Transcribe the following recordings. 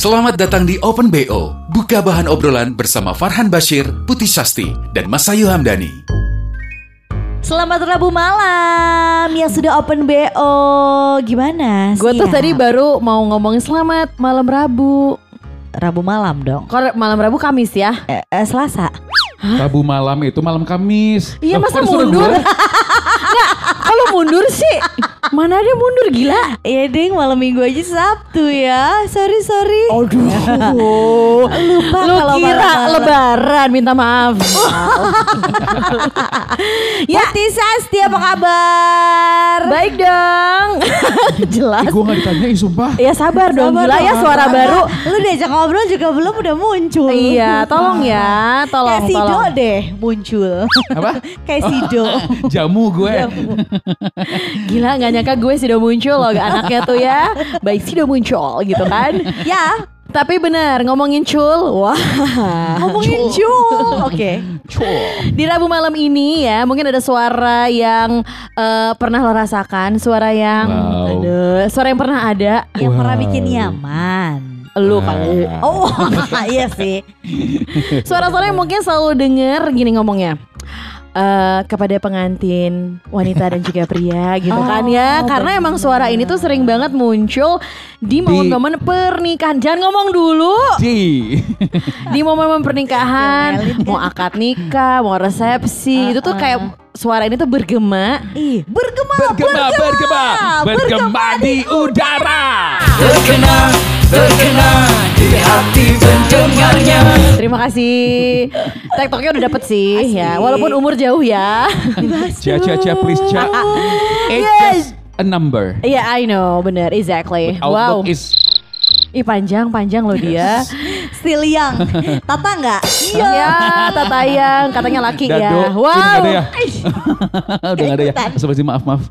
Selamat datang di Open BO. Buka bahan obrolan bersama Farhan Bashir, Putih Sasti, dan Mas Ayu Hamdani. Selamat Rabu malam yang sudah open BO. Gimana? Gue tuh tadi baru mau ngomong selamat malam Rabu. Rabu malam dong. Kok malam Rabu Kamis ya? Eh, eh, Selasa. Rabu malam itu malam Kamis. Iya masa mundur? gue? Kalau mundur sih mana ada mundur gila. Ya ding malam minggu aja Sabtu ya. Sorry sorry. Aduh. Lupa Lu kalau kira malam-malam. lebaran minta maaf. Ya. Putih Sasti apa kabar? Baik dong. Jelas. Eh, gue gak ditanyain sumpah. Ya sabar dong Sabar gila ya dong. suara Sabar. baru. Lu diajak ngobrol juga belum udah muncul. Iya, tolong ya, tolong, Kayak Sido tolong. deh muncul. Apa? Kayak Sido. Jamu gue. Gila nggak nyangka gue sih udah muncul loh anaknya tuh ya. Baik sih udah muncul gitu kan. ya, Tapi benar ngomongin cul, wah ngomongin Jul. Oke. Di Rabu malam ini ya mungkin ada suara yang eh, pernah lo rasakan, suara yang, Wow. aduh, suara yang pernah ada. Yang pernah bikin nyaman. Lu kali. Oh, iya sih. Suara-suara yang mungkin selalu denger gini ngomongnya. Eh kepada pengantin wanita dan juga pria gitu Oh, kan ya. karena emang suara ini tuh sering banget muncul di momen-momen pernikahan. Jangan ngomong dulu. Di. di momen-momen pernikahan. Kan. mau akad nikah mau resepsi. Itu tuh kayak suara ini tuh bergema. Ih, bergema, Bergema, bergema, bergema. Di udara. Berkena, berkena di hati pendengarnya. Terima kasih. Tektoknya udah dapet sih ya. Walaupun umur jauh ya. Cia, cia, cia, please, cia. It's Yes. just a number. Iya I know. Bener. Exactly. Wow. Outlook is Ih panjang panjang loh dia still young. Tata nggak? Iya ya, Tatayang katanya laki Dado. ya Wow nggak ada ya? Udah ada ya. Seperti maaf, maaf.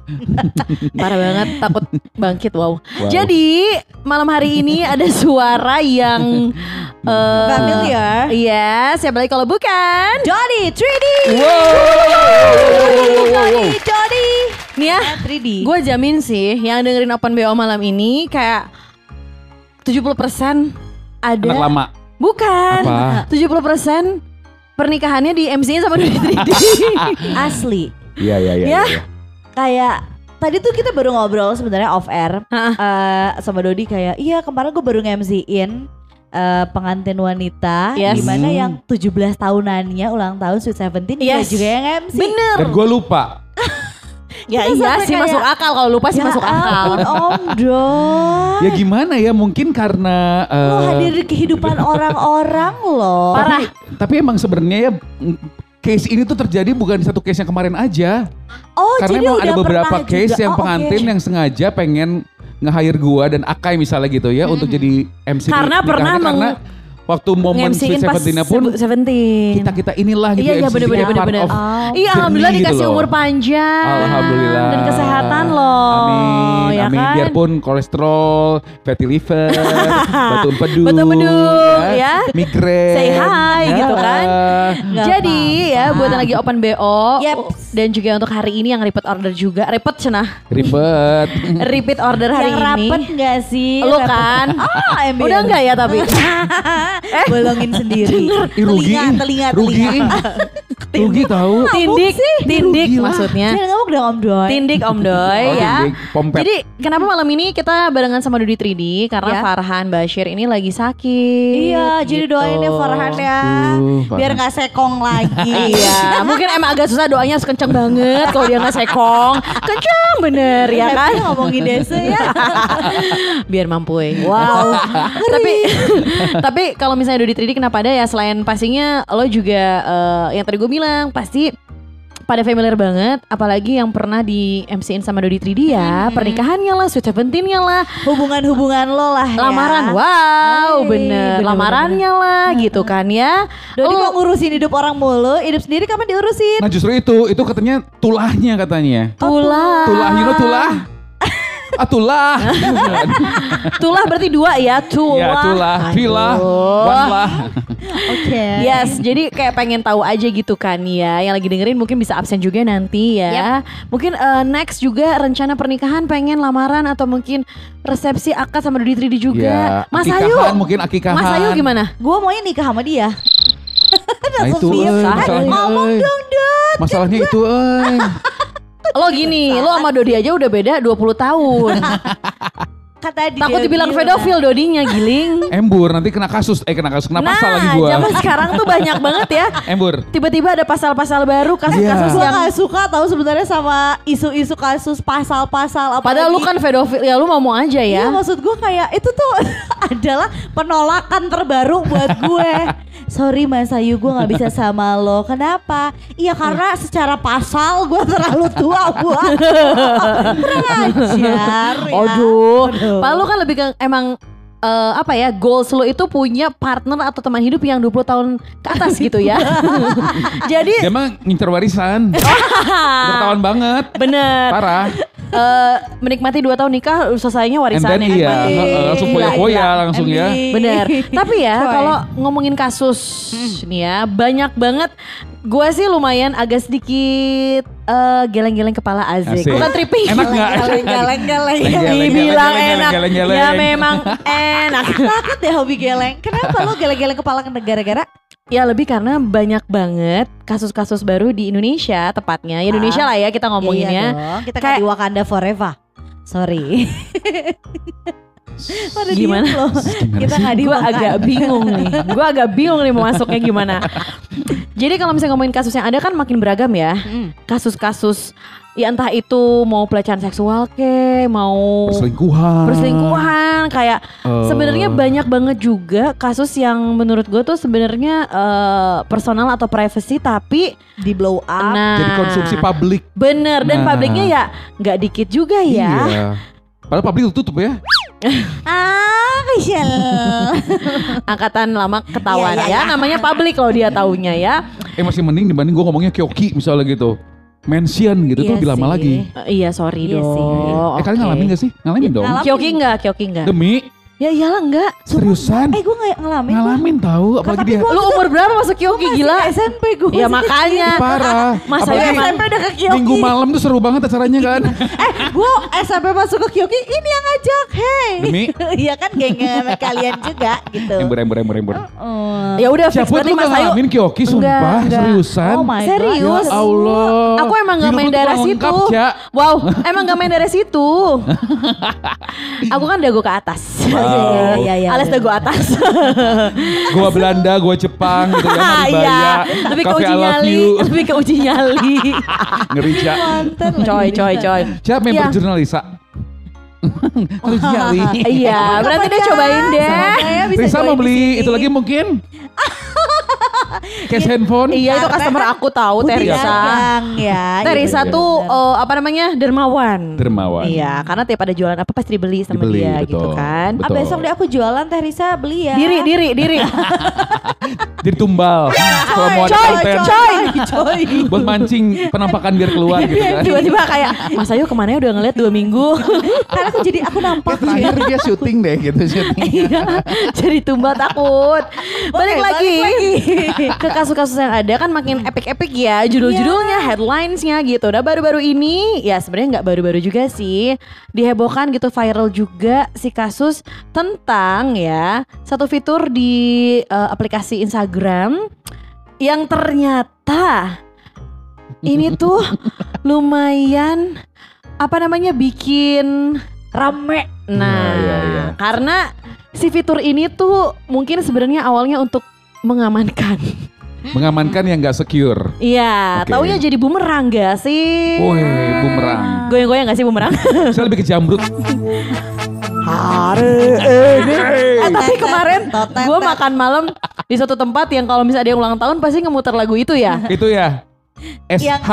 Parah banget takut bangkit wow. Jadi malam hari ini ada suara yang eh, Familiar. Iya siapa lagi kalau bukan Johnny 3D. Wow. Johnny, Johnny. Nih ya 3D. Gue jamin sih yang dengerin Open BO malam ini kayak 70% ada Anak lama. Bukan Apa? 70% pernikahannya di MC-in sama Dodi 3D asli. Iya, iya, iya. Ya. iya. Kayak tadi tuh kita baru ngobrol sebenarnya off air eh, sama Dodi kayak iya kemarin gue baru nge-MC-in eh, pengantin wanita Yes. di mana Hmm. yang 17 tahunannya ulang tahun Sweet Seventeen dia Yes. juga yang MC. Bener Dan gue lupa. Ya Kita iya sih kayak, masuk akal kalau lupa sih Ya masuk akal. ampun Om Don. Ya gimana ya? Mungkin karena. Lo eh, hadir di kehidupan orang-orang loh. Parah. Tapi emang sebenarnya ya mm, case ini tuh terjadi bukan di satu case yang kemarin aja. Oh Karena jadi emang udah ada beberapa case juga. yang Oh, pengantin yang sengaja pengen nge-hire gua dan Akai misalnya gitu ya untuk jadi MC di Karena pernah karena meng- waktu momen Sweet Seventeen pun Seventeen. kita kita inilah gitu Iya, iya, MC bener, bener, bener, Oh. Iya alhamdulillah gitu dikasih loh. umur panjang. Alhamdulillah. Dan kesehatan loh. Amin, ya amin. kan? Biarpun kolesterol, fatty liver, batu empedu, Batu empedu, ya. migrain, Say hi, gitu kan. Nggak Jadi ya buat yang lagi open BO Yep. dan juga untuk hari ini yang repeat order juga, repeat cenah. Ribet. Repeat order hari yang ini. rapet gak sih? Lu Rapet. kan? Ah, ambil. Udah enggak ya tapi? Bolongin sendiri. Rugi. Telinga, telinga, rugi. telinga. rugi tahu. tindik, tindik Rugi maksudnya. Jangan ngomong dong Om Doy. Tindik Om Doy Oh, ya. tindik. Jadi kenapa malam ini kita barengan sama Dudi 3D karena Ya. Farhan Bashir ini lagi sakit. Iya, jadi gitu. doain ya Farhan ya. Farhan. Biar gak sekong lagi. Iya, mungkin emang agak susah doanya harus kenceng banget kalau dia nggak sekong. Kenceng bener ya kan? Ngomongin desa ya. Biar mampu ya. Wow. tapi tapi kalau misalnya Dodi 3D kenapa ada ya? Selain pastinya lo juga eh, yang tadi gue bilang pasti pada familiar banget, apalagi yang pernah di MC-in sama Dodi 3D ya, pernikahannya lah, Sweet Seventeen-nya lah, Hubungan-hubungan lo lah ya. lamaran, wow, Hey, bener, bener, lamarannya lah, gitu kan ya. Dodi Oh, mau ngurusin hidup orang mulu, hidup sendiri kapan diurusin? Nah justru itu, itu katanya tulahnya katanya. tulah, Tulah, you know tulah? Ah tulah. tulah berarti dua ya, tulah. ya tulah, villa, Aduh. one lah. Oke. Yes, jadi kayak pengen tahu aja gitu kan ya. Yang lagi dengerin mungkin bisa absen juga nanti ya. Mungkin eh, next juga rencana pernikahan pengen lamaran atau mungkin resepsi akad sama Dodi 3D juga. Ya, Mas Ayu, mungkin akikahan. Mas Ayu gimana? Gue maunya nikah sama dia. Nah itu, Sofia, eh, kan? masalahnya, Ngomong eh. dong. Masalahnya itu, eh. Lo gini, lo sama Dodi aja udah beda 20 tahun. Kan tadi Takut dibilang bilang. pedofil Dodinya giling. Embur nanti kena kasus, eh kena kasus, kena Nah, pasal lagi gua. zaman sekarang tuh banyak banget ya. Embur. Tiba-tiba ada pasal-pasal baru, kasus-kasus Gue yang gak suka tahu sebenarnya sama isu-isu kasus pasal-pasal apa Padahal lu kan pedofil, ya lu mau-mau aja Iya ya. maksud gue kayak itu tuh adalah penolakan terbaru buat gue Sorry Mas Ayu gue gak bisa sama lo Kenapa? Iya karena secara pasal gue terlalu tua buat Kurang ajar ya. Aduh, Padahal lu kan lebih ke emang eh, apa ya goals lo itu punya partner atau teman hidup yang 20 tahun ke atas gitu ya. Jadi Dia mah ngincer warisan. Bertawan banget. bener Parah. eh, menikmati dua tahun nikah selesainya And warisan then ya. iya, nikmati. heeh, langsung foya-foya gila. langsung ya. Bener. Tapi ya kalau ngomongin kasus nih ya banyak banget. Gue sih lumayan agak sedikit eh, geleng-geleng kepala Azik. Asik. Bukan tripping. Enak nggak? Geleng-geleng geleng Geleng-geleng, Dibilang geleng-geleng, enak. geleng-geleng. Ya memang enak. Takut deh hobi geleng Kenapa lo geleng-geleng kepala gara-gara? Ya lebih karena banyak banget kasus-kasus baru di Indonesia tepatnya. Ya Indonesia lah ya kita Iya ngomonginnya. dong Kita Kayak- kayak di Wakanda Forever Sorry Pada Gimana? loh. Gimana Kita sih? nggak di Gue agak bingung nih. Gue agak bingung nih mau masuknya gimana. Jadi kalau misalnya ngomongin kasus yang ada kan makin beragam ya. Mm. Kasus-kasus ya entah itu mau pelecehan seksual ke, mau Perselingkuhan. perselingkuhan kayak Eh, sebenarnya banyak banget juga kasus yang menurut gue tuh sebenarnya eh, personal atau privacy tapi Di blow up nah Jadi konsumsi publik. bener dan Nah. publiknya ya nggak dikit juga ya Iya. Padahal publik tutup ya. Ah Michelle angkatan lama ketahuan Iya, iya, ya. iya. namanya publik kalau dia taunya ya. Eh masih mending dibanding gue ngomongnya Kyoki misalnya gitu. Mention gitu tuh lebih lama lagi. Eh, iya sorry Iya dong. sih. eh kalian ngalamin gak sih? Ngalamin dong. ngalamin. Kyoki enggak Kyoki enggak Demi? Ya iyalah enggak seriusan? Eh gue gak ngalamin ngalamin tahu apalagi dia gua- lu umur berapa masuk Kyoki? gila. SMP gue ya makanya. Parah. Mas Ayu apalagi emang SMP udah ke Kyoki. minggu malam tuh seru banget acaranya kan. Eh gue SMP masuk ke Kyoki Ini yang ngajak Hey Demi? Iya kan gengan kalian juga gitu embur embur embur embur. Oh. ya udah fix Siapa berarti tuh Mas Ayu ngalamin Kyoki Enggak, sumpah enggak. seriusan. Oh my Serius? Ya Allah. Aku emang gak Hidupku main daerah situ. Ja. Wow, emang gak main daerah situ. aku kan dago ke atas. Wow. Iya, iya, Alias bener. dago atas. Gua Belanda, gua Jepang gitu kan. Maribaya, Iya, lebih ke uji nyali, lebih ke uji nyali. Ngeri coy, coy, coy. Siapa member Iya. jurnalisa? Harus nyali. Iya, berarti dia cobain deh. Saya bisa Risa join mau beli itu lagi mungkin? Case handphone? Iya, itu customer aku tahu Teresa. ya. Teresa Iya, tuh bener. eh, apa namanya? dermawan. Dermawan. Iya, karena tiap ada jualan apa pasti dibeli sama Dibeli, dia betul. gitu kan. Ah, besok deh aku jualan Teresa beli ya. Diri, diri, diri. Jadi tumbal. Kalau mau ada coy, konten. coy. coy. Buat mancing penampakan biar keluar gitu kan. Tiba-tiba kayak Mas Ayu ke mana ya udah ngeliat dua minggu Karena aku jadi aku nampak. Terakhir dia syuting deh gitu syuting. Iya, jadi tumbal takut. Balik lagi, balik lagi. ke kasus-kasus yang ada kan makin epic-epic ya judul-judulnya, headlinesnya gitu. Nah baru-baru ini ya sebenarnya nggak baru-baru juga sih dihebohkan gitu viral juga si kasus tentang ya satu fitur di eh, aplikasi Instagram yang ternyata ini tuh lumayan apa namanya bikin rame. Nah, iya, iya. karena si fitur ini tuh mungkin sebenarnya awalnya untuk mengamankan. Mengamankan yang gak secure. Iya, Oke. taunya jadi bumerang gak sih? Woi, bumerang. Goyang-goyang gak sih bumerang? Saya lebih ke jamrut. Hari ini. Eh tapi kemarin gue makan malam di suatu tempat yang kalau misalnya ada yang ulang tahun pasti ngemuter lagu itu ya. Itu ya. SH.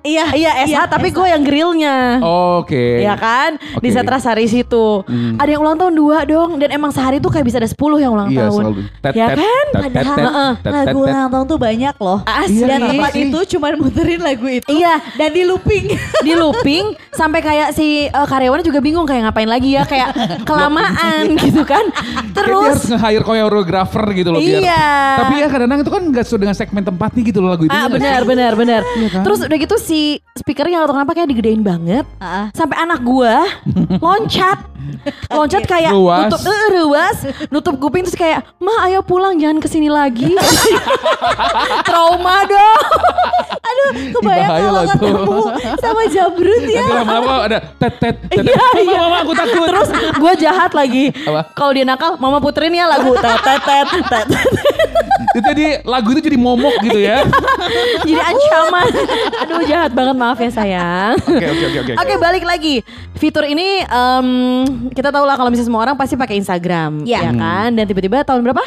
Iya, Iya SH Iya, tapi gue yang grillnya. Oke. Ya kan Di Oke. Setrasari situ Hmm. Ada yang ulang tahun dua dong Dan emang sehari tuh kayak bisa ada 10 yang ulang Iya tahun selalu. Tet, Ya tet, kan? tet, tet, Padahal lagu ulang tahun tuh banyak loh. Asli Dan Iya, tempat itu cuma muterin lagu itu. Iya Dan di looping. di looping sampai kayak si eh, karyawannya juga bingung kayak ngapain lagi ya kayak kelamaan gitu kan Kayak dia harus terus nge-hire choreographer gitu loh biar. Iya. Tapi ya kadang-kadang itu kan gak sesuai dengan segmen tempatnya gitu loh lagu itu. ah ya benar benar benar kan? terus udah gitu si speakernya atau kenapa kayak digedein banget. Ah, sampai anak gua loncat loncat kayak Ruas. nutup eh, ruas nutup kuping terus kayak mah ayo pulang jangan ke sini lagi trauma dong Aduh, kebayang kalau ketemu sama Jamrut ya. Nanti lama-lama ada tet tet tet. Iya, Mama, iya. mama aku takut. terus gue jahat lagi kalau dia nakal mama puterin ya lagu tet tet tet tet itu jadi lagu itu jadi momok gitu ya. jadi ancaman aduh jahat banget maaf ya sayang Oke oke oke oke. Oke balik lagi fitur ini em, kita tahu lah kalau misalnya semua orang pasti pakai Instagram Iya. ya kan dan tiba-tiba tahun berapa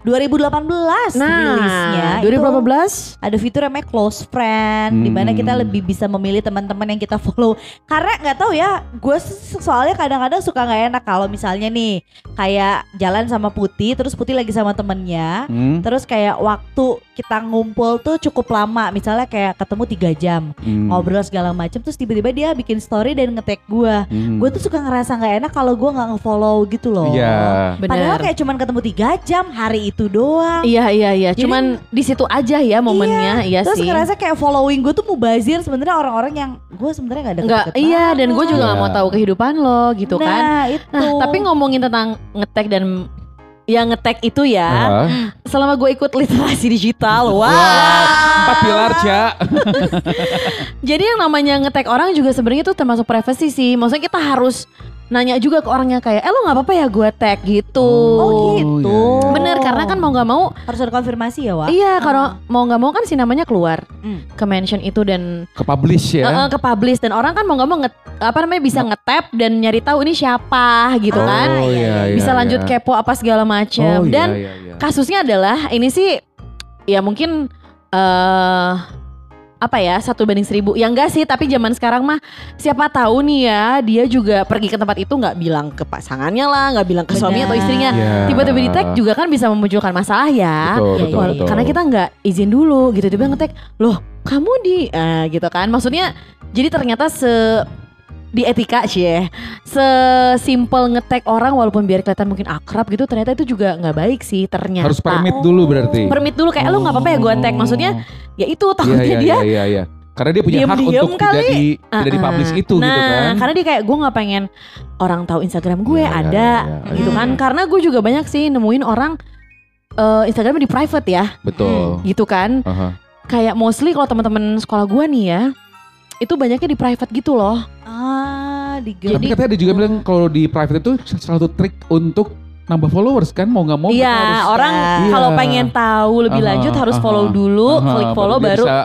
2018 rilisnya. nah itu 2018 ada fitur namanya close friend di mana kita Hmm. lebih bisa memilih teman-teman yang kita follow karena nggak tahu ya gue soalnya kadang-kadang suka nggak enak kalau misalnya nih kayak jalan sama Putih terus Putih lagi sama temennya Hmm, terus kayak waktu kita ngumpul tuh cukup lama misalnya kayak ketemu tiga jam hmm, ngobrol segala macam terus tiba-tiba dia bikin story dan nge-tag gue hmm. gue tuh suka ngerasa nggak enak kalau gue nggak nge-follow gitu loh Iya. Padahal benar kayak cuman ketemu tiga jam hari itu doang. iya iya iya Jadi- cuman di situ aja ya momennya iya, Terus sih ngerasa kayak following gue tuh mubazir sebenarnya orang-orang yang gue sebenarnya gak ada Enggak, iya dan gue juga nggak mau Iya. tahu kehidupan lo gitu nah, kan. itu. Nah, tapi ngomongin tentang ngetek dan yang ngetek itu ya, Hah? selama gue ikut literasi digital, wah. Wah, empat pilar, Cak. Jadi yang namanya ngetek orang juga sebenarnya itu termasuk privacy sih. Maksudnya kita harus nanya juga ke orangnya kayak, eh lo nggak apa-apa ya gue tag gitu. Oh, gitu. iya, iya. Bener karena kan mau nggak mau, harus ada konfirmasi ya, Wak. iya kalau mau nggak mau kan si namanya keluar Hmm. ke mention itu dan Ke publish ya. eh, eh, ke publish dan orang kan mau nggak mau nge, apa namanya bisa ngetap dan nyari tahu ini siapa gitu oh, kan. iya, iya, bisa lanjut iya. kepo apa segala macam Oh, iya, dan iya, iya. kasusnya adalah ini sih ya mungkin eh apa ya satu banding seribu. Ya enggak sih tapi zaman sekarang mah siapa tahu nih ya dia juga pergi ke tempat itu nggak bilang ke pasangannya lah nggak bilang ke suami atau istrinya. Iya. tiba-tiba di tag juga kan bisa memunculkan masalah ya. Betul, Iya, betul, iya, betul. karena kita nggak izin dulu gitu tiba ngetek loh kamu di eh, gitu kan. Maksudnya jadi ternyata se di etika sih ya sesimpel ngetek orang walaupun biar kelihatan mungkin akrab gitu ternyata itu juga nggak baik sih ternyata harus permit dulu berarti. permit dulu kayak lu nggak apa-apa ya gue tag maksudnya ya itu Iya, takutnya iya, dia iya, iya, iya. Karena dia punya hak Diem-diem untuk tidak kali. di tidak di publish Uh-uh. itu nah, gitu kan. karena dia kayak gue nggak pengen orang tahu Instagram gue Iya, iya, ada iya, iya. gitu kan karena gue juga banyak sih nemuin orang eh, Instagramnya di private ya Betul. gitu kan Aha. kayak mostly kalau teman-teman sekolah gue nih ya itu banyaknya di private gitu loh Ah, di Tapi katanya ada juga bilang kalau di private itu salah satu trik untuk nambah followers kan mau nggak mau Iya, harus orang Iya. kalau pengen tahu lebih Aha, lanjut harus aha, follow dulu, aha, klik follow baru. bisa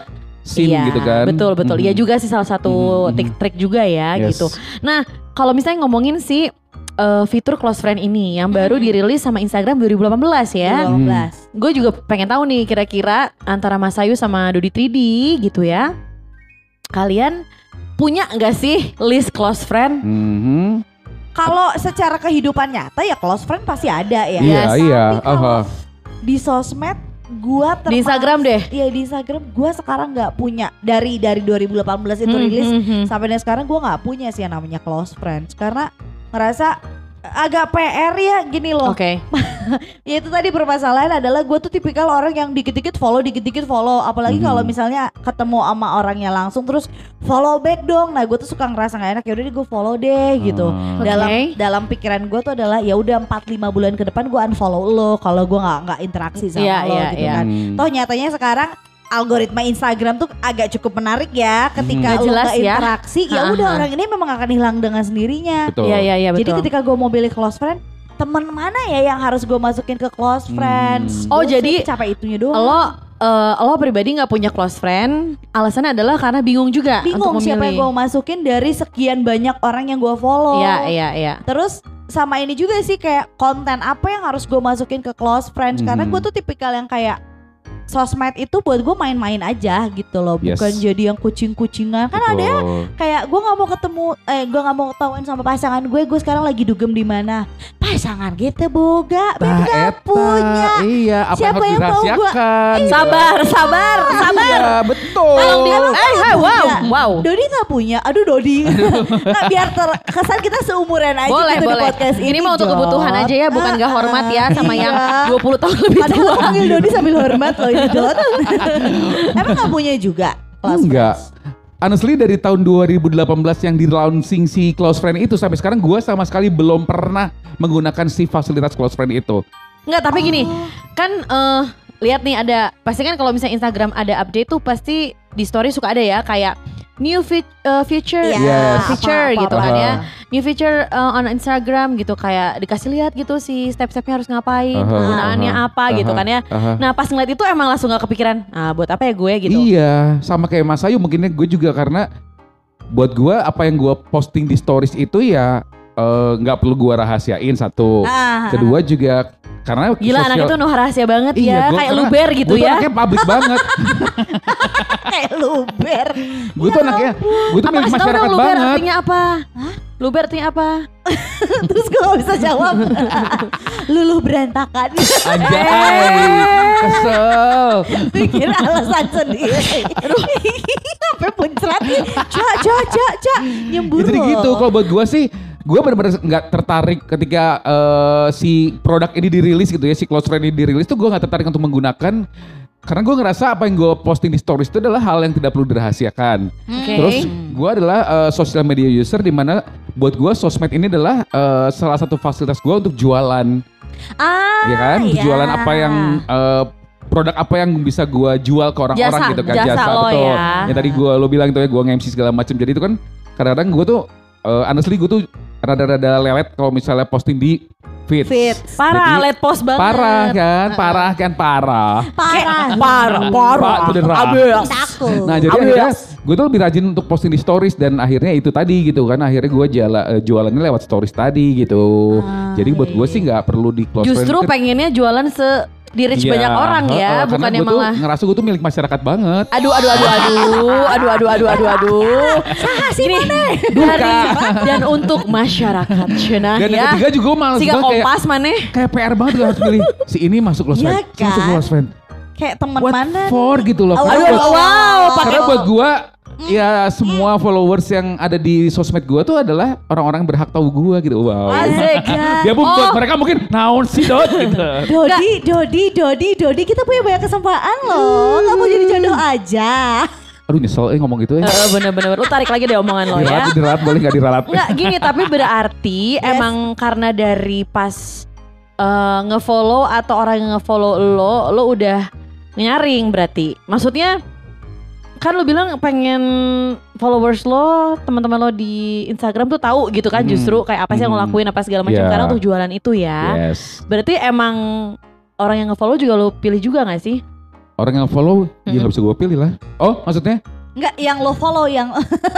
sim iya, gitu kan. betul betul. Iya Mhm. juga sih salah satu trik-trik juga ya Yes. gitu. Kalau misalnya ngomongin si eh, fitur close friend ini yang baru dirilis sama Instagram 2018 ya. 2018. Gue juga pengen tahu nih kira-kira antara Mas Ayu sama Dodi 3D gitu ya. Kalian punya nggak sih list close friend? Mhm. Kalau secara kehidupan nyata ya close friend pasti ada ya. Iya, Tapi iya. kalau Aha. di sosmed gua Di Instagram deh. Iya di Instagram gua sekarang nggak punya dari dari 2018 itu Hmm, rilis hmm, hmm. sampai sekarang gua nggak punya sih yang namanya close friends karena ngerasa agak PR ya gini loh. Oke. Ya itu tadi permasalahan adalah gue tuh tipikal orang yang dikit-dikit follow, dikit-dikit follow. Apalagi Mhm. kalau misalnya ketemu sama orangnya langsung terus follow back dong. Nah gue tuh suka ngerasa gak enak. Ya udah gue follow deh gitu. Oke. Dalam dalam pikiran gue tuh adalah ya udah 4-5 bulan ke depan gue unfollow lo kalau gue nggak nggak interaksi sama Iya, lo iya, gitu iya. kan. Hmm. Toh nyatanya sekarang algoritma Instagram tuh agak cukup menarik ya ketika lo jelas nggak ya. interaksi ya udah orang ini memang akan hilang dengan sendirinya. Betul. Iya iya iya Jadi betul. ketika gue mau pilih close friend, temen mana ya yang harus gue masukin ke close Hmm. friends? Oh, Gua jadi capek itunya doang. lo eh, lo pribadi nggak punya close friend, alasannya adalah karena bingung juga bingung untuk siapa yang gue memilih. masukin dari sekian banyak orang yang gue follow. Iya iya iya. Terus sama ini juga sih kayak konten apa yang harus gue masukin ke close friends karena Mhm. gue tuh tipikal yang kayak sosmed itu buat gue main-main aja gitu loh, Yes. bukan jadi yang kucing-kucingan. Kan ada Betul. kayak gue nggak mau ketemu, eh gue nggak mau ketahuan sama pasangan gue, gue sekarang lagi dugem di mana? Pasangan gitu boga, Nah, gak punya. Iya, apa Siapa yang yang harus tahu dirahasiakan? gitu. Sabar, sabar, sabar. Iya, betul. Tolong di, eh, hey, wow, punya. wow. Dodi nggak punya, aduh Dodi. nah, biar terkesan kita seumuran aja Boleh, gitu di boleh. podcast ini. Ini mah untuk kebutuhan aja ya, bukan gak hormat ya sama Iya. yang 20 tahun lebih tua. panggil Dodi sambil hormat loh Dot. Emang gak punya juga? Enggak. friends? Honestly dari tahun 2018 yang di launching si close friend itu sampai sekarang gua sama sekali belum pernah menggunakan si fasilitas close friend itu. Enggak, tapi gini, kan eh lihat nih ada pasti kan kalau misalnya Instagram ada update tuh pasti di story suka ada ya kayak new fe- eh, feature Iya, Yes. feature apa-apa. gitu kan ya. New feature eh, on Instagram gitu kayak dikasih lihat gitu si step-stepnya harus ngapain, Aha, penggunaannya aha, apa gitu aha, kan ya. aha. Nah, pas ngeliat itu emang langsung gak kepikiran, ah buat apa ya gue gitu. Iya, sama kayak Mas Ayu mungkinnya gue juga karena buat gua apa yang gua posting di stories itu ya eh, nggak perlu gua rahasiain satu. Ah, Kedua juga karena Gila anak sosial- itu no rahasia banget Iya, ya, gua kayak luber gitu Gue tuh ya. anaknya publik banget. kayak luber. Gue tuh anaknya, gue tuh Apa milik kasih tau masyarakat dong luber banget. artinya apa? Luber artinya apa? Terus gue gak bisa jawab. Luluh berantakan. Anjay, kesel. Bikin alasan sendiri. Sampai muncrat nih. Cak, cak, cak, cak. Nyembur Ya, Jadi gitu, kalau buat gue sih, gue benar-benar nggak tertarik ketika eh, si produk ini dirilis gitu ya, si close friend ini dirilis tuh gue nggak tertarik untuk menggunakan karena gue ngerasa apa yang gue posting di stories itu adalah hal yang tidak perlu dirahasiakan. Oke. Terus gue adalah eh, social media user di mana buat gue sosmed ini adalah eh, salah satu fasilitas gue untuk jualan, Ah, ya kan? iya. Jualan apa yang eh, produk apa yang bisa gue jual ke orang-orang Jasa, gitu kan? jasa lo betul. ya. Yang tadi gue lo bilang itu ya gue nge-MC segala macam. Jadi itu kan kadang-kadang gue tuh eh, honestly gue tuh rada-rada lelet kalau misalnya posting di feeds. Feeds. Parah, Jadi, let post banget. Parah kan, parah kan parah. Parah. Parah, Pak, beneran. Abis. Takut. Nah jadi akhirnya gue tuh lebih rajin untuk posting di stories dan akhirnya itu tadi gitu kan akhirnya gue jala, eh, jualannya lewat stories tadi gitu. Ah, jadi buat iya, gue iya. sih nggak perlu di close Justru friend. pengennya jualan se di reach Iya, banyak orang ya, bukannya gue tuh malah ngerasa gue tuh milik masyarakat banget. Aduh, aduh, aduh, aduh, aduh, aduh, aduh, aduh, aduh. Gini, dari dan untuk masyarakat cenah Dan yang ya. ketiga juga Siga banget kayak kompas maneh. kayak PR banget gue harus pilih si ini masuk close Iya friend, si masuk kan? close friend. Kayak What mana? for gitu loh. Oh, Aduh, wow, pakai Karena buat gua ya semua followers yang ada di sosmed gua tuh adalah orang-orang yang berhak tahu gua gitu. Wow. Asik. Dia pun Oh. buat mereka mungkin naon sih dot gitu. Dodi, Dodi, Dodi, Dodi, kita punya banyak kesempatan loh. Nggak mau jadi jodoh aja. Aduh nyesel eh ngomong gitu ya. Eh, Bener-bener, lu tarik lagi deh omongan lo ya. Diralat, diralat boleh gak diralat? Enggak gini tapi berarti emang karena dari pas eh, ngefollow atau orang yang ngefollow lo, lo udah nyaring berarti. Maksudnya kan lo bilang pengen followers lo, teman-teman lo di Instagram tuh tahu gitu kan Hmm. justru kayak apa sih yang lo Hmm. lakuin apa segala macam Yeah. karena untuk jualan itu ya. Yes. Berarti emang orang yang ngefollow juga lo pilih juga gak sih? Orang yang follow ya Mm-mm. gak bisa gua pilih lah. Oh maksudnya? Enggak, yang lo follow yang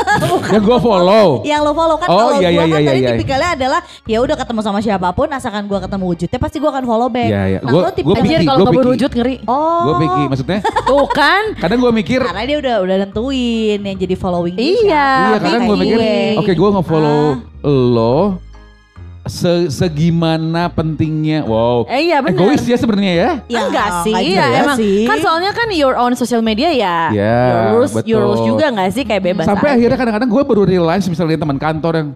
Ya gua follow. yang lo follow kan Oh, kalau iya, gua iya, kan iya, tadi iya. tipikalnya adalah ya udah ketemu sama siapa pun asalkan gua ketemu wujudnya pasti gua akan follow back. Iya, iya. Nah, Gua- lo picky, kalau picky. berwujud ngeri. Oh. Gua pikir maksudnya Tuh kan? kadang gua mikir Karena dia udah udah nentuin yang jadi following Iya. Iya kadang gue mikir, gue. oke gue nge-follow Ah. lo se segimana pentingnya, wow, Eh, iya benar. egois ya sebenarnya ya. Ya, enggak sih, enggak ya juga emang sih. kan soalnya kan your own social media ya. Ya, your rules, your rules juga nggak sih kayak bebas. Sampai aja. akhirnya kadang-kadang gue baru realize misalnya teman kantor yang,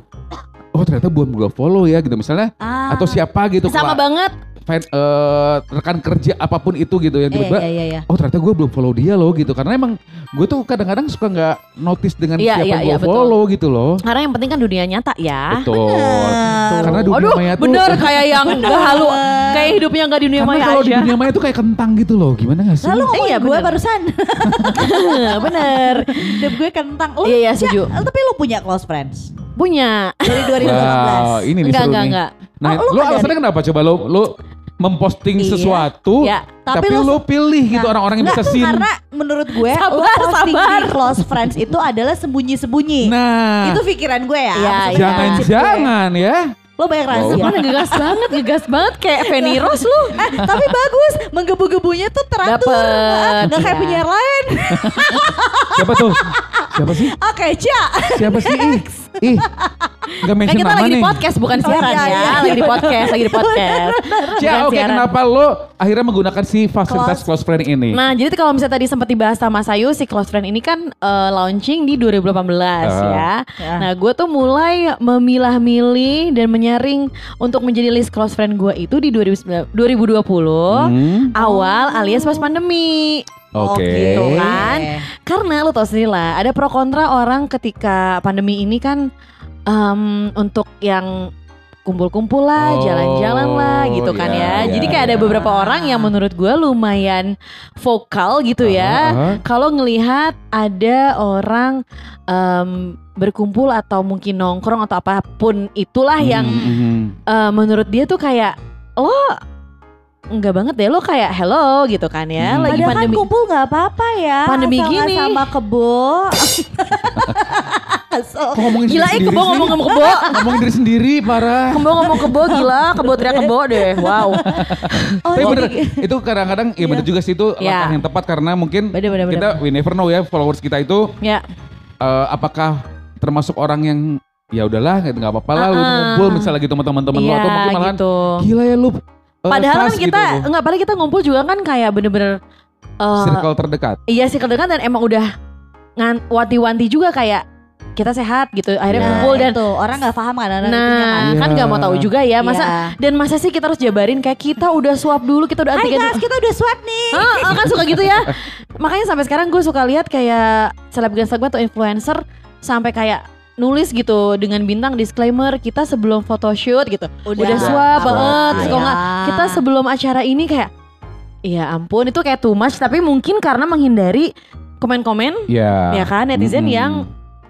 oh ternyata belum gue follow ya gitu misalnya, Ah. atau siapa gitu, sama kela- banget. Fan- eh, rekan kerja apa pun itu gitu yang tiba-tiba, iya, iya, iya. oh ternyata gue belum follow dia loh gitu, karena emang gue tuh kadang-kadang suka nggak notice dengan Iya, siapa iya, yang iya, gue betul. follow gitu loh. Karena yang penting kan dunia nyata ya. Betul. Bener. Karena dunia Aduh, maya tuh bener kayak yang gak halu, kayak hidupnya nggak di dunia Karena maya kalau di dunia maya tuh kayak kentang gitu loh. Gimana gak sih? Lalu ngomongin Iya, gue barusan. bener. Hidup gue kentang. Lo, Iya, iya, setuju. Ya, tapi lo punya close friends Punya. dari 2018. Wow, ini nih Enggak, seru enggak, nih. enggak. Nah, Oh, lu lu nggak alasannya kenapa coba lu lu memposting Iya. sesuatu Ya, tapi, tapi lu- lu pilih gitu Nah, orang-orang yang bisa sin. Karena menurut gue Sabar, posting sabar. di close friends itu adalah sembunyi-sembunyi. Nah, Itu pikiran gue ya. Iya, iya. gue. jangan-jangan ya. Lo banyak rahasia. Mana ngegas banget, ngegas banget kayak Fanny Rose lu. Eh, tapi bagus, menggebu-gebunya tuh teratur. Dapet, Gak kayak iya. penyiar lain. Siapa tuh? Siapa sih? Oke, Cia. Siapa sih? Ih, ih. Enggak Kan mention kita nama lagi di podcast bukan Oh, siaran iya, ya, iya. lagi di podcast, lagi di podcast. Cia, oke siaran. kenapa lo akhirnya menggunakan si fasilitas Close. close friend ini? Nah, jadi kalau misalnya tadi sempat dibahas sama Sayu, si Close Friend ini kan eh, launching di 2018 ya. Ya. Nah, gue tuh mulai memilah-milih dan menyaring untuk menjadi list close friend gue itu di 2019 2020 Hmm, awal alias pas pandemi. Oke. gitu kan. Karena lo tau sendiri lah, ada pro kontra orang ketika pandemi ini kan em, untuk yang kumpul-kumpul lah, Oh, jalan-jalan lah gitu kan ya, ya. Jadi ya, kayak ada ya. beberapa orang yang menurut gue lumayan vokal gitu ya. Aha. Kalau ngelihat ada orang em, berkumpul atau mungkin nongkrong atau apa pun itulah yang Hmm, hmm. eh, menurut dia tuh kayak lo enggak banget deh lo kayak hello gitu kan ya Hmm. lagi Padahal kan pandemi kumpul gak apa-apa ya. Pandemi asal nggak gini. sama kebo. Asal- Kok ngomongin Gila eh kebo ngomong ngomong kebo ngomongin diri sendiri parah. Kebo ngomong kebo gila Kebo teriak kebo deh Wow Oh, Tapi bener, itu kadang-kadang ya bener juga sih itu Iya. langkah yang tepat karena mungkin Bener, bener, bener. kita we never know ya followers kita itu Ya eh, apakah termasuk orang yang ya udahlah gitu nggak apa-apa lah lu Ah-ah. ngumpul misalnya gitu sama teman-teman lu Iya atau mungkin malahan gitu gila ya lu eh, Padahal kan Sas," kita gitu. Enggak padahal kita ngumpul juga kan kayak bener-bener eh, circle terdekat. Iya sih kedekan dan emang udah ngan wanti-wanti juga kayak kita sehat gitu akhirnya Iya. kumpul dan tuh orang nggak paham kan anak nah Iya. kan nggak mau tahu juga ya masa Iya. dan masa sih kita harus jabarin kayak kita udah swab dulu kita udah antigen guys, kita udah swab nih. Ah, ah, kan suka gitu ya. Makanya sampai sekarang gue suka lihat kayak selebgram selebgram atau influencer sampai kayak nulis gitu dengan bintang disclaimer kita sebelum photoshoot gitu. Udah, swab swab, banget. Terus kalau nggak, kita sebelum acara ini kayak Iya ampun itu kayak too much tapi mungkin karena menghindari komen-komen Iya. ya kan netizen Mm-mm. yang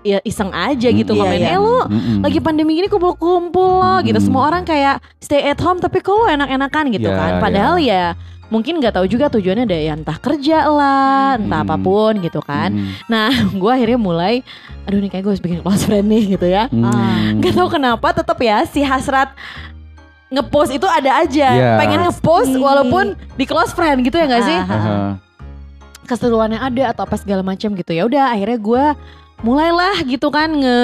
ya iseng aja gitu Mm-mm. komen Iya, eh iya. lu Mm-mm. lagi pandemi gini kumpul-kumpul loh gitu Hmm. semua orang kayak stay at home tapi kok lo enak-enakan gitu Ya, kan padahal ya mungkin nggak tahu juga tujuannya ada ya entah kerja lah entah Hmm. apa pun gitu kan Mm. nah gue akhirnya mulai aduh nih kayak gue harus bikin close friend nih gitu ya Mm. nggak tahu kenapa tetap ya si hasrat ngepost itu ada aja Ya. pengen ngepost Pasti. walaupun di close friend gitu ya nggak sih Aha. keseruannya ada atau apa segala macam gitu ya udah akhirnya gue mulailah gitu kan nge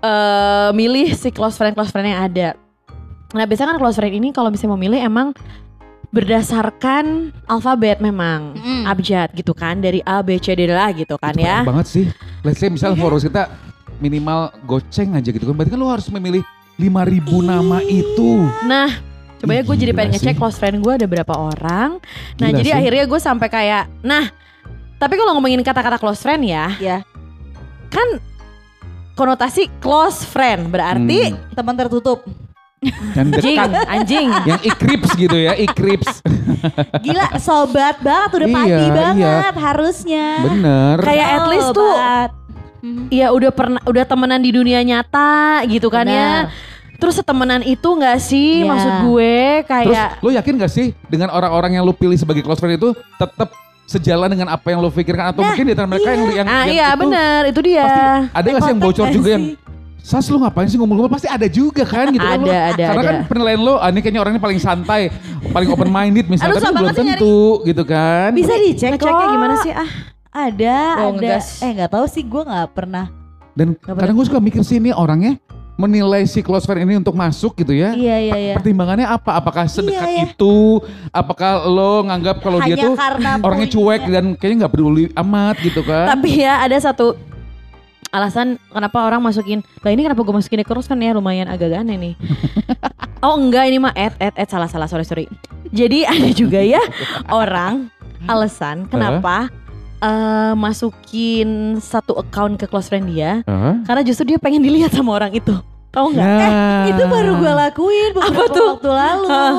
eh, milih si close friend close friend yang ada nah biasanya kan close friend ini kalau misalnya mau milih emang berdasarkan alfabet memang Mm. abjad gitu kan dari A B C D lah gitu kan Itu ya banyak banget sih. Let's say Iya. misal followers kita minimal goceng aja gitu kan. Berarti kan lu harus memilih 5000 nama itu. nah coba ya gue jadi pengen ngecek sih. close friend gue ada berapa orang nah Gila jadi sih. akhirnya gue sampai kayak nah tapi kalau ngomongin kata-kata close friend ya Ya. Kan konotasi close friend berarti Hmm. Teman tertutup. yang anjing dekat. anjing yang ikrips gitu ya, ikrips. Gila, sobat banget udah Iya, pagi iya. banget harusnya. Bener. kayak at least tuh ya udah pernah udah temenan di dunia nyata gitu kan ya Benar. terus setemenan itu nggak sih Iya. maksud gue Terus kayak lu yakin gak sih dengan orang-orang yang lu pilih sebagai close friend itu tetap sejalan dengan apa yang lu pikirkan atau Nah, mungkin di antara mereka yang yang, ah yang iya itu benar itu dia Pasti ada gak sih yang bocor gak juga sih? yang Sas lu ngapain sih ngumpul-ngumpul pasti ada juga kan gitu kan lu. Ada, ada, Karena kan ada. penilaian lo ah, ini kayaknya orangnya paling santai, paling open minded Aduh, misalnya tapi susah belum tentu gitu kan. Bisa dicek ngeceknya kok. gimana sih ah Ada, Oh, ada. ngegas. Eh nggak tahu sih, gue nggak pernah. Dan kadang gue suka mikir sih ini orangnya menilai si close friend ini untuk masuk gitu ya. Iya iya iya. Pertimbangannya apa? Apakah sedekat Iya, iya. itu? Apakah lo nganggap kalau dia tuh orangnya cuek dan kayaknya nggak peduli amat gitu kan? tapi ya ada satu alasan kenapa orang masukin lah ini kenapa gue masukin terus kan ya lumayan agak aneh nih oh enggak ini mah at at at salah salah sorry sorry jadi ada juga ya orang alasan kenapa eh, masukin satu account ke close friend dia Hah? karena justru dia pengen dilihat sama orang itu tahu nggak Nah. Itu baru gue lakuin beberapa Apa tuh? waktu lalu. Hah?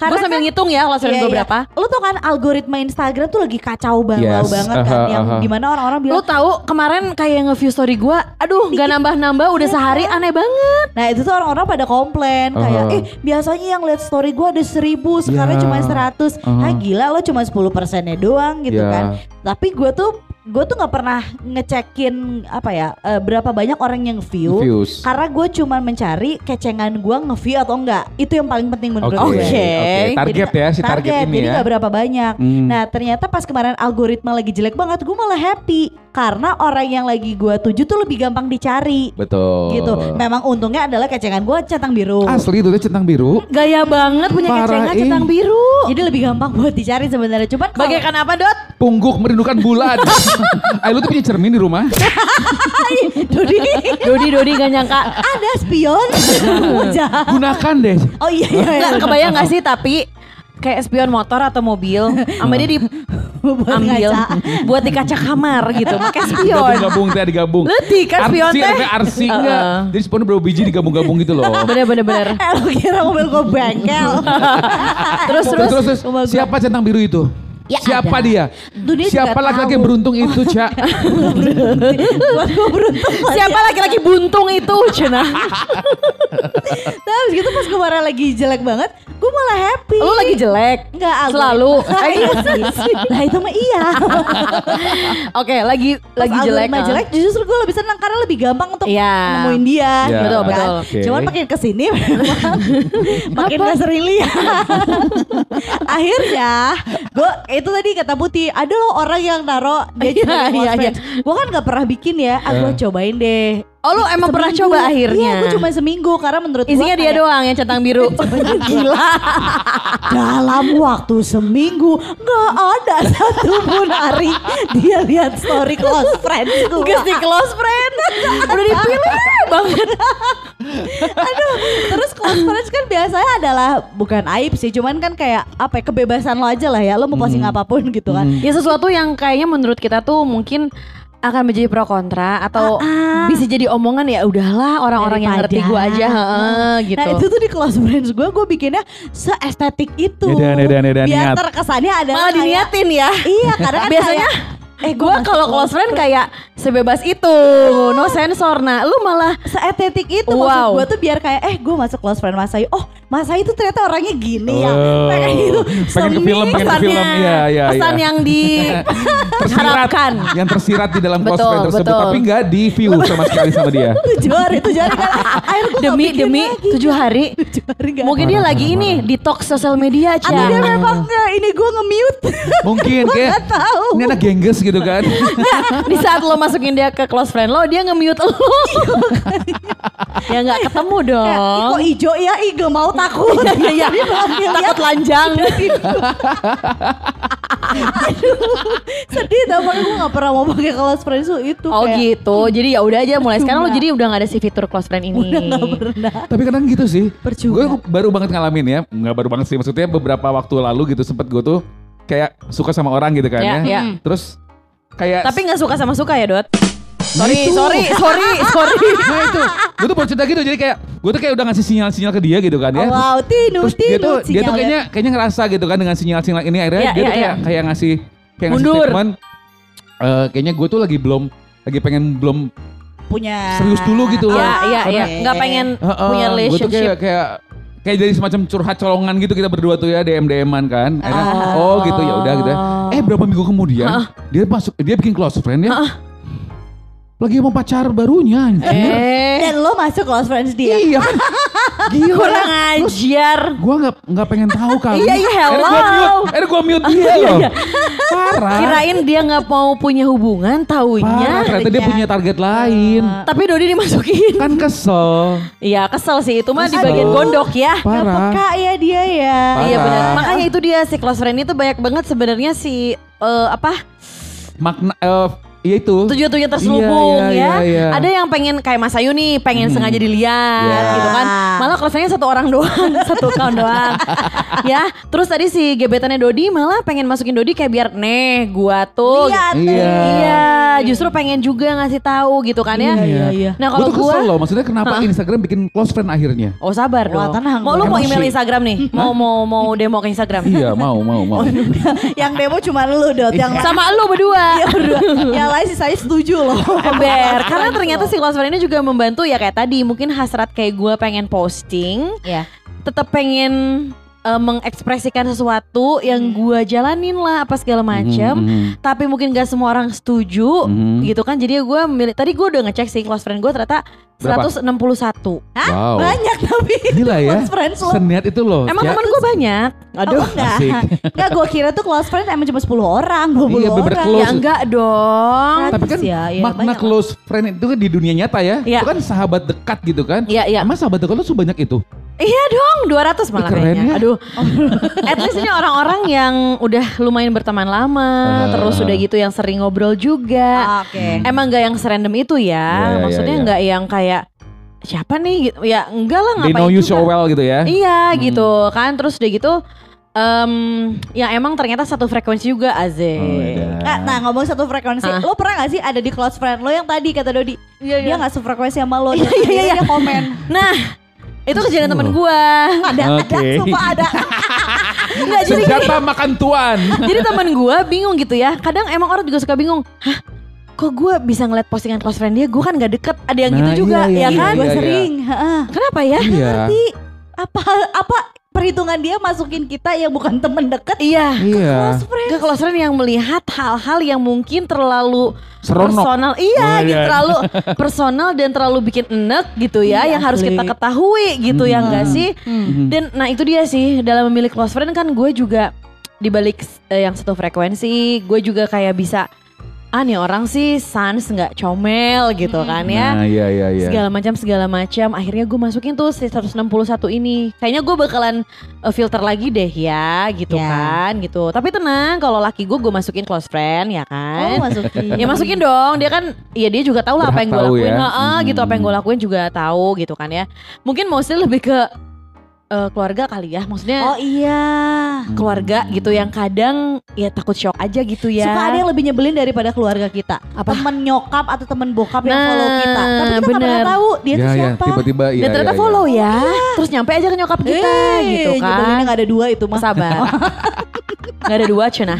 Karena gue sambil kan- ngitung ya friend Iya, gue iya. berapa Lu tau kan algoritma Instagram tuh lagi kacau balau Yes, banget kan aha, yang aha. di mana orang-orang bilang Lu tahu kemarin kayak nge-view story gue Aduh gak nambah-nambah udah Iya sehari aneh banget Nah itu tuh orang-orang pada komplain kayak Aha. eh biasanya yang lihat story gue ada seribu sekarang Ya. cuma 100 Aha. Ah gila lo cuma 10 persennya doang gitu Ya. kan Tapi gue tuh gue tuh nggak pernah ngecekin apa ya eh, berapa banyak orang yang view. Views. Karena gue cuma mencari kecengan gue nge-view atau enggak. Itu yang paling penting menurut Oke, gue. Oke. oke. Target ya, si target, ini jadi ya. berapa banyak. Hmm. Nah ternyata pas kemarin algoritma lagi jelek banget, gue malah happy karena orang yang lagi gue tuju tuh lebih gampang dicari. Betul. Gitu. Memang untungnya adalah kecengan gue centang biru. Asli itu tuh centang biru. Gaya banget punya Parah, kecengan centang biru. Jadi lebih gampang buat dicari sebenarnya. Cuman kalau- Bagaikan apa Dot? Pungguk merindukan bulan. Ayo lu tuh punya cermin di rumah? Dodi Dodi Dodi gak nyangka. ada spion. Gunakan deh. oh iya iya. iya. Nggak kebayang gak sih tapi kayak spion motor atau mobil sama dia diambil ngaca. buat di kaca kamar gitu pakai spion Gabung-gabung teh digabung. letih kan spion teh arsi enggak. Jadi spionnya berapa biji digabung-gabung gitu loh. bener bener bener Eh lu kira mobil gue bengkel. terus Terus, terus terus, siapa centang biru itu? Ya siapa ada. dia? Dunia siapa laki-laki beruntung itu, Cak? Gue siapa laki-laki buntung itu cina Tapi gitu pas kemarin lagi jelek banget, gue malah happy. lu lagi jelek Enggak. Selalu. Sih. Lah itu mah iya. oke lagi Pas lagi jelek algoritma ah. jelek justru gue lebih senang karena lebih gampang untuk Iya. nemuin dia. Iya. Betul, kan? betul. Oke. Cuman makin ke sini memang makin gak sering lihat. Akhirnya gue itu tadi kata Putih ada loh orang yang naro dia Iya, cuma iya, iya, iya. Gue kan gak pernah bikin ya. Ah gue cobain deh. Oh lu emang pernah coba akhirnya? Iya gue cuma seminggu karena menurut gua isinya dia kayak- doang yang centang biru. Gila. Dalam waktu seminggu Gak ada satupun hari Dia lihat story close friends gue Gak di close friend Udah dipilih banget. Aduh Terus close friends kan biasanya adalah Bukan aib sih Cuman kan kayak Apa ya Kebebasan lo aja lah ya Lo mau posting apa pun gitu kan. Ya sesuatu yang kayaknya menurut kita tuh mungkin akan menjadi pro kontra atau ah. bisa jadi omongan ya udahlah orang-orang yang ngerti gue aja heeh, gitu. Nah itu tuh di close friends gue Gue bikinnya seestetik itu Edan, edan, edan, Biar niat. terkesannya adalah Malah kayak- diniatin ya. Iya karena kan Biasanya kayak, Eh gue kalau close friend kayak sebebas itu, no sensor. Nah lu malah seestetik itu Wow. maksud gue tuh biar kayak eh gue masuk close friend Mas Ayu oh Mas Ayu tuh ternyata orangnya gini ya Oh. pengen gitu Pengen ke film, pengen ke film. Iya, iya, pesan iya. yang diharapkan. Yang tersirat di dalam close friend tersebut. betul. Tapi nggak di view sama sekali sama dia. tujuh hari tujuh hari kan akhirnya gue Demi demi tujuh hari. tujuh hari gak Mungkin dia lagi ini detox sosial media aja. atau dia memang ini gue nge-mute Mungkin kayak nggak tahu ini anak gengges gitu kan. di saat lo masukin dia ke close friend lo, dia nge-mute lo. ya nggak ketemu dong. Kayak, "Ih, kok ijo ya gak mau takut Iya, iya. Dia Takut lanjang. sedih tau makanya gue gak pernah mau pakai close friends tuh itu Oh kayak, gitu. Jadi ya udah aja mulai sekarang lo jadi udah nggak ada si fitur close friend ini. udah gak pernah Tapi kadang gitu sih. Percuma. Gue baru banget ngalamin ya. Nggak baru banget sih. Maksudnya beberapa waktu lalu gitu sempet gue tuh kayak suka sama orang gitu kan Ya, ya. ya. Terus kayak Tapi nggak suka sama suka ya Dot? Nah Sorry, itu. sorry, sorry, sorry. Nah itu, gue tuh mau cerita gitu jadi kayak gue tuh kayak udah ngasih sinyal-sinyal ke dia gitu kan ya. Oh, wow tinu Terus dia tinu tuh dia tuh kayaknya kayaknya ngerasa gitu kan dengan sinyal-sinyal ini akhirnya Iya, dia iya, tuh kayak iya. kayak ngasih kayak ngasih Mundur. statement eh, kayaknya gue tuh lagi belum lagi pengen belum punya serius dulu gitu loh. Iya, iya, iya. Oke. Nggak pengen Heeh, punya Gue tuh relationship. kayak kayak kayak jadi semacam curhat colongan gitu kita berdua tuh ya DM DMan kan. Akhirnya, Ah. oh gitu ya udah gitu. ya. Eh berapa minggu kemudian dia masuk dia bikin close friend ya. Lagi mau pacar barunya anjir. Eh, dan lo masuk close friends dia Iya kan. Gila. kurang ajar. Gua nggak nggak pengen tahu kali. Iya, iya, Akhirnya gua hello. mute, akhirnya gua mute dia loh. Parah. Kirain dia nggak mau punya hubungan, Parah, taunya. ternyata dia punya target lain. Tapi Dodi dimasukin. Kan kesel. Iya kesel sih itu mah di bagian gondok ya. Gak Parah. peka ya dia ya Parah. Iya benar. Makanya itu dia si close friend itu banyak banget sebenarnya si eh, apa Makna eh iya itu. tujuan-tujuan terselubung Iya, iya, ya. iya, iya. Ada yang pengen kayak Mas Ayu nih pengen sengaja dilihat Iya. gitu kan. Malah friend-nya satu orang doang, satu account doang. ya, terus tadi si gebetannya Dodi malah pengen masukin Dodi kayak biar nih gua tuh. Lihat gitu. Iya. Iya, justru pengen juga ngasih tahu gitu kan ya. Iya, iya. Nah, Gue kalau tuh gua kesel loh, maksudnya kenapa Instagram bikin close friend akhirnya? Oh sabar Wah, dong. tenang mau lu mau email Instagram nih? Mau mau mau demo ke Instagram? iya, mau, mau, mau. yang demo cuma lu dot yang Sama lu berdua. Iya berdua. yang lain sih saya setuju loh. Ember, karena ternyata si close friend ini juga membantu ya kayak tadi mungkin hasrat kayak gue pengen posting, ya tetap pengen eh, mengekspresikan sesuatu yang gua jalanin lah apa segala macam. Mhm, Tapi mungkin gak semua orang setuju mhm. gitu kan. Jadi gue milih tadi gue udah ngecek sih close friend gue ternyata Berapa? 161. Wow. Banyak tapi Gila ya. close friends lo. Seniat itu loh. Emang Ya, teman gue banyak. Aduh. Oh, enggak. Asik. Enggak gue kira tuh close friends emang cuma 10 orang, 20 Iya, orang. close. Ya enggak dong. Tapi kan ya, ya, makna close friend itu kan di dunia nyata ya. Iya. Itu kan sahabat dekat gitu kan. Iya, iya. Emang sahabat dekat lu sebanyak itu? Iya dong, 200 malah Ih, keren kayaknya. ya. Aduh. At least ini orang-orang yang udah lumayan berteman lama, Eh. terus udah gitu yang sering ngobrol juga. Ah, Oke. Emang gak yang serandom itu ya. Iya, iya, Maksudnya iya. nggak yang kayak siapa nih gitu. Ya enggak lah They ngapain know you juga. so well gitu ya. Iya Hmm. gitu kan terus udah gitu em ya emang ternyata satu frekuensi juga Aze. Oh, iya. Nah, nah ngomong satu frekuensi, Hah? lo pernah gak sih ada di close friend lo yang tadi kata Dodi, Iya, dia gak sefrekuensi sama lo, Iya, iya, iya. dia komen, Nah, itu kejadian temen gua. ada, ada, Oke. sumpah ada. Enggak jadi Senjata makan tuan. jadi temen gua bingung gitu ya. Kadang emang orang juga suka bingung. Hah? Kok gua bisa ngeliat postingan close friend dia? Gua kan gak deket. Ada yang Nah, gitu juga, iya, ya iya, kan? gue iya. sering, heeh. Kenapa ya? Iya. Ngerti apa apa perhitungan dia masukin kita yang bukan temen deket Iya. Iya. close friend. Ke close friend yang melihat hal-hal yang mungkin terlalu Seronok. personal. Iya, Oh, gitu iya. terlalu personal dan terlalu bikin enek gitu ya Iya, yang harus kita ketahui gitu ya enggak sih? Mhm. Dan nah itu dia sih dalam memilih close friend kan gue juga dibalik eh, yang satu frekuensi, gue juga kayak bisa ah nih orang sih sans nggak comel gitu kan ya. Nah, iya iya iya. Segala macam segala macam. Akhirnya gue masukin tuh si 161 ini. Kayaknya gue bakalan eh, filter lagi deh ya gitu Ya. kan gitu. Tapi tenang kalau laki gue gue masukin close friend ya Oh kan. masukin. Ya masukin dong, dia kan ya dia juga tahu lah apa yang gue lakuin, ya. Heeh, gitu apa yang gue Hmm. lakuin juga tahu gitu kan ya. Mungkin mostly lebih ke eh, keluarga kali ya, maksudnya Oh iya. keluarga gitu yang kadang ya takut shock aja gitu ya. Suka ada yang lebih nyebelin daripada keluarga kita. Apa? Temen nyokap atau temen bokap yang Nah, follow kita. Tapi kita nggak bener. pernah tahu dia tuh ya, ya, siapa. tiba-tiba iya. Dan ternyata iya, iya. follow ya, terus nyampe aja ke nyokap kita Eh, gitu nyebelinnya kan. nggak ada dua itu mah. Sabar. Gak ada dua cina.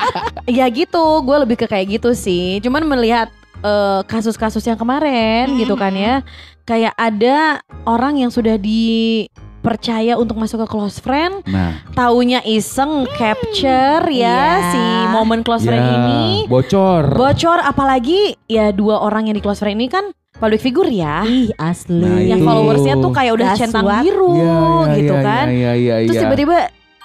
ya gitu, gue lebih ke kayak gitu sih. Cuman melihat eh, kasus-kasus yang kemarin gitu kan ya. Kayak ada orang yang sudah dipercaya untuk masuk ke close friend. Nah, Taunya iseng capture ya Iya. si momen close friend ya, ini. bocor. Bocor apalagi ya dua orang yang di close friend ini kan public figure ya. Ih asli. Nah, Yang followersnya tuh kayak udah centang biru Iya, iya, gitu iya, kan. Iya iya iya. Terus tiba-tiba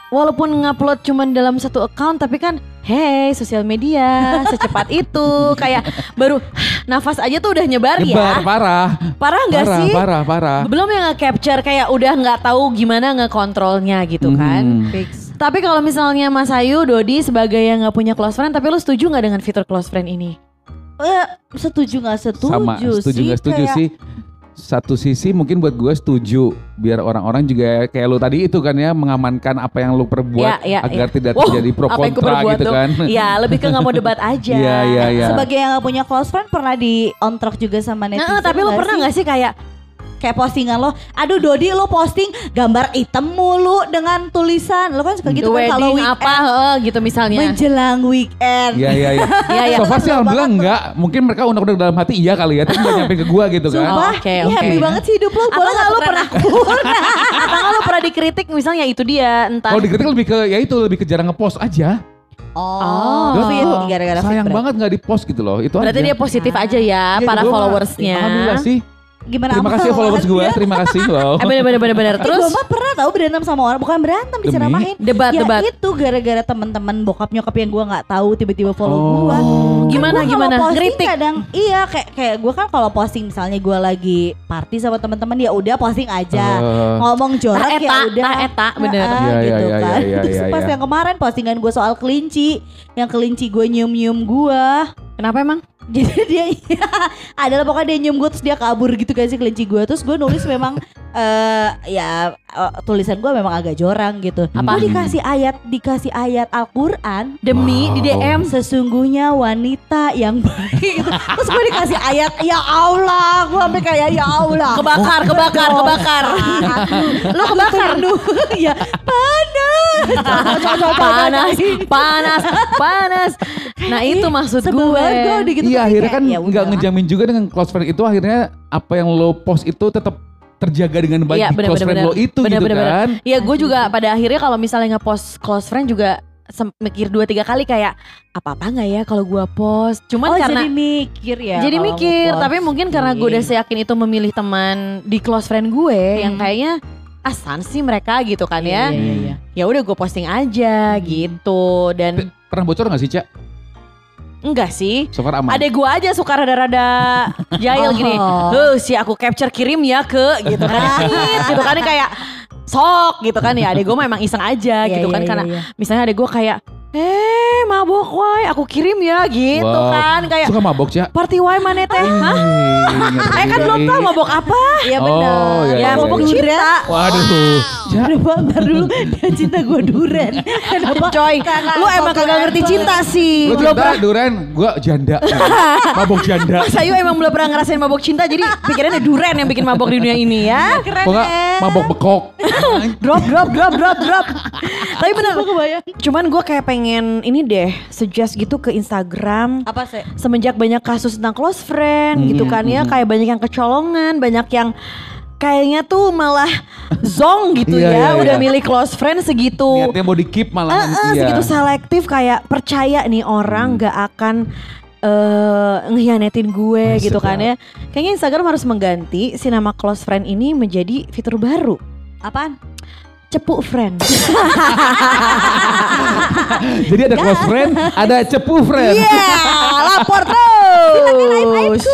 walaupun ngupload cuman dalam satu account tapi kan hey sosial media secepat itu kayak baru nafas aja tuh udah nyebar, Nyebar ya. parah. Parah nggak sih? Parah, parah. Belum yang nge-capture kayak udah nggak tahu gimana ngekontrolnya gitu kan. Mhm. Fix. Tapi kalau misalnya Mas Ayu, Dodi sebagai yang nggak punya close friend, tapi lu setuju nggak dengan fitur close friend ini? Eh, setuju nggak setuju Sama, setuju sih? nggak setuju Kayak- sih. Satu sisi mungkin buat gue setuju biar orang-orang juga kayak lu tadi itu kan ya mengamankan apa yang lu perbuat Ya, ya, agar ya. tidak Wow, terjadi pro kontra gitu tuh? kan. Iya, lebih ke nggak mau debat aja. Iya iya iya. Sebagai yang gak punya close friend pernah di on track juga sama netizen. Nah, tapi lu pernah nggak sih kayak kayak postingan lo, aduh Dodi lo posting gambar item mulu dengan tulisan, lo kan suka gitu kan kalau weekend apa heeh, gitu misalnya. menjelang weekend. Iya iya iya. Iya, iya. So far sih alhamdulillah enggak. Mungkin mereka unek-unek dalam hati iya kali ya, tapi enggak nyampe ke gua gitu kan. Sumpah, Oke, ih, oke. happy banget sih hidup lo. Boleh nggak lu pernah aku? Atau nggak lu pernah dikritik misalnya itu dia entah Kalau dikritik lebih ke ya itu lebih ke jarang ngepost aja. Oh, Oh. fit gara-gara fit Sayang berarti. banget nggak di-post gitu loh. Itu Berarti aja. dia positif aja ya Iya, para followersnya. Alhamdulillah sih. Gimana Terima kasih ya followers gue, terima kasih loh. Eh bener bener bener bener. Terus Terus gue mah pernah tahu berantem sama orang, bukan berantem Demi? diceramain. debat ya debat. itu gara-gara teman-teman bokap nyokap yang gue nggak tahu tiba-tiba follow Oh. gue. Gimana gimana? Ngeritik. kadang iya kayak kayak gue kan kalau posting misalnya gue lagi party sama teman-teman ya udah posting aja. Eh, Ngomong jorok ya udah. tak eta, bener. Iya, iya, gitu iya, kan. iya, Terus iya, pas iya. yang kemarin postingan gue soal kelinci, yang kelinci gue nyium-nyium gue. Kenapa emang? Jadi dia adalah pokoknya dia nyium gue terus dia kabur gitu kan si kelinci gue terus gue nulis memang eh ya eh, tulisan gue memang agak jorang gitu. Apa? Gue dikasih ayat dikasih ayat Al-Qur'an Demi di Wow. DM. sesungguhnya wanita yang baik gitu. Terus gue dikasih ayat ya Allah, gue sampai kayak ya Allah. Kebakar, kebakar, kebakar. Lo kebakar nu. ya panas. panas, panas, panas. Nah itu maksud gue. gue gitu Iya akhirnya kayak, kan ya nggak ngejamin juga dengan close friend itu akhirnya apa yang lo post itu tetap terjaga dengan baik Iya di close friend lo itu bener, gitu bener, bener. kan. Iya gue juga pada akhirnya kalau misalnya nge-post close friend juga sem- mikir dua tiga kali kayak apa-apa nggak ya kalau gue post. Cuman oh karena jadi mikir ya. jadi mikir, tapi mungkin karena gue udah seyakin itu memilih teman di close friend gue yang Hmm. kayaknya asan sih mereka gitu kan Iya, ya. iya, iya. Ya udah gue posting aja Hmm. gitu dan Pernah bocor gak sih, Cak? Enggak sih. So far aman. Adek gue aja suka rada-rada jahil gini. Oh. Huh, si aku capture kirim ya ke gitu kan. Tit, gitu kan kayak sok gitu kan ya. Adek gue memang iseng aja Iya, gitu kan iya, karena iya, iya. misalnya adek gue kayak eh mabok wai aku kirim ya gitu Wow. kan kayak Suka mabok, Cak? party wai mana teh Hah? Eh kan belum tahu mabok apa Iya Oh, benar. iya, Ya iya, mabok iya. cinta Waduh. Cak, Kenapa ntar dulu dia cinta gue duren. Kenapa? Coy Lu emang kagak ngerti cinta sih Lu cinta, pernah Duren, gua janda. mabok janda. Mas Ayu emang belum pernah ngerasain mabok cinta Jadi pikirannya duren yang bikin mabok di dunia ini ya Keren Kok ya. mabok bekok. Drop drop drop drop drop Tapi bener Gue. Cuman gue kayak pengen ini deh Suggest gitu ke Instagram Apa sih? Semenjak banyak kasus tentang close friend Hmm, gitu kan ya Kayak banyak yang kecolongan Banyak yang kayaknya tuh malah zong gitu Iya, ya iya, Udah iya. milih close friend segitu Niatnya mau di keep malah nanti ya. segitu selektif kayak percaya nih orang Hmm. gak akan eh ngehianatin gue Wah, gitu kan ya. Kayaknya Instagram harus mengganti si nama close friend ini menjadi fitur baru. Apaan? Cepu friend. Jadi ada close friend, ada cepu friend. Iya, lapor terus.